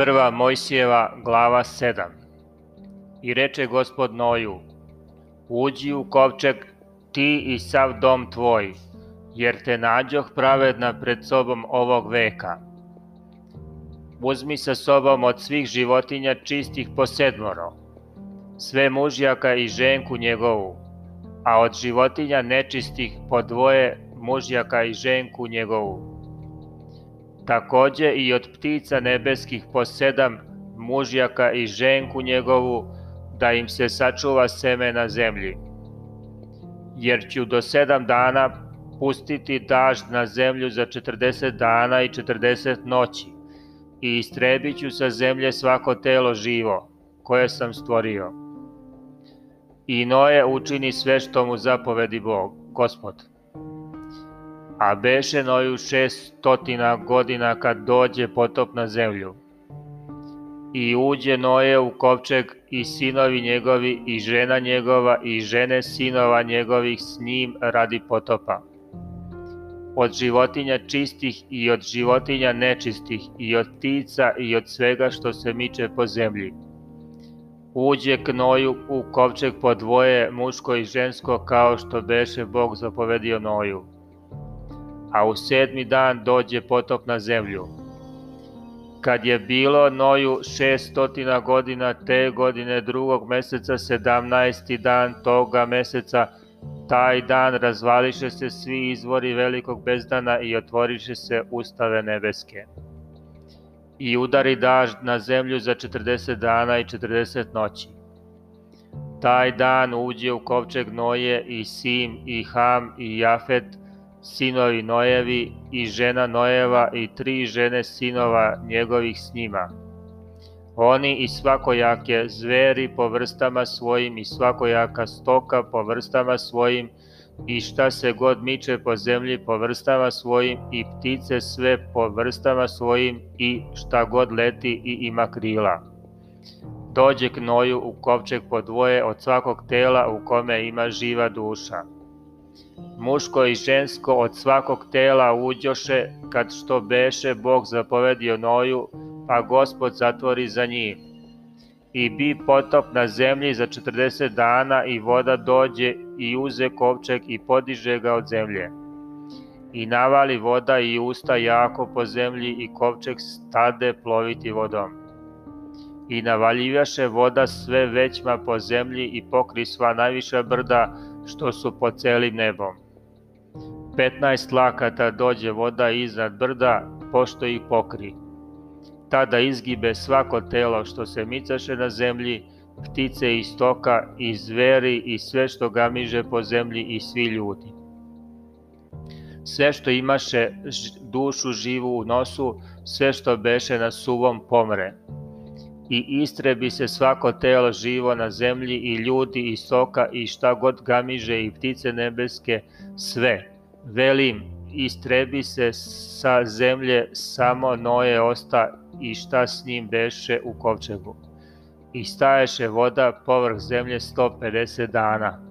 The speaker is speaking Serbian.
Prva Mojsijeva glava 7 I reče gospod Noju, uđi u kovčeg ti i sav dom tvoj, jer te nađoh pravedna pred sobom ovog veka. Uzmi sa sobom od svih životinja čistih po sedmoro, sve mužjaka i ženku njegovu, a od životinja nečistih po dvoje mužjaka i ženku njegovu takođe i od ptica nebeskih po sedam mužjaka i ženku njegovu, da im se sačuva seme na zemlji. Jer ću do sedam dana pustiti dažd na zemlju za 40 dana i 40 noći i istrebit ću sa zemlje svako telo živo, koje sam stvorio. I Noje učini sve što mu zapovedi Bog, Gospod a beše Noju šestotina godina kad dođe potop na zemlju. I uđe Noje u kovčeg i sinovi njegovi i žena njegova i žene sinova njegovih s njim radi potopa. Od životinja čistih i od životinja nečistih i od ptica i od svega što se miče po zemlji. Uđe k Noju u kovčeg po dvoje muško i žensko kao što beše Bog zapovedio Noju a u sedmi dan dođe potop na zemlju. Kad je bilo Noju šestotina godina te godine drugog meseca, sedamnaesti dan toga meseca, taj dan razvališe se svi izvori velikog bezdana i otvoriše se ustave nebeske. I udari dažd na zemlju za 40 dana i 40 noći. Taj dan uđe u kovčeg Noje i Sim i Ham i Jafet, sinovi Nojevi i žena Nojeva i tri žene sinova njegovih s njima. Oni i svakojake zveri po vrstama svojim i svakojaka stoka po vrstama svojim i šta se god miče po zemlji po vrstama svojim i ptice sve po vrstama svojim i šta god leti i ima krila. Dođe k noju u kovčeg po dvoje od svakog tela u kome ima živa duša muško i žensko od svakog tela uđoše, kad što beše Bog zapovedio Noju, pa gospod zatvori za njih. I bi potop na zemlji za 40 dana i voda dođe i uze kovčeg i podiže ga od zemlje. I navali voda i usta jako po zemlji i kovčeg stade ploviti vodom. I navaljivaše voda sve većma po zemlji i pokri sva najviša brda što su po celim nebom 15 lakata dođe voda iznad brda, pošto ih pokri. Tada izgibe svako telo što se micaše na zemlji, ptice i stoka i zveri i sve što gamiže po zemlji i svi ljudi. Sve što imaše dušu živu u nosu, sve što beše na suvom pomre. I istrebi se svako telo živo na zemlji i ljudi i stoka i šta god gamiže i ptice nebeske, sve Velim, istrebi se sa zemlje samo Noje osta i šta s njim beše u kovčegu. I staješe voda povrh zemlje 150 dana.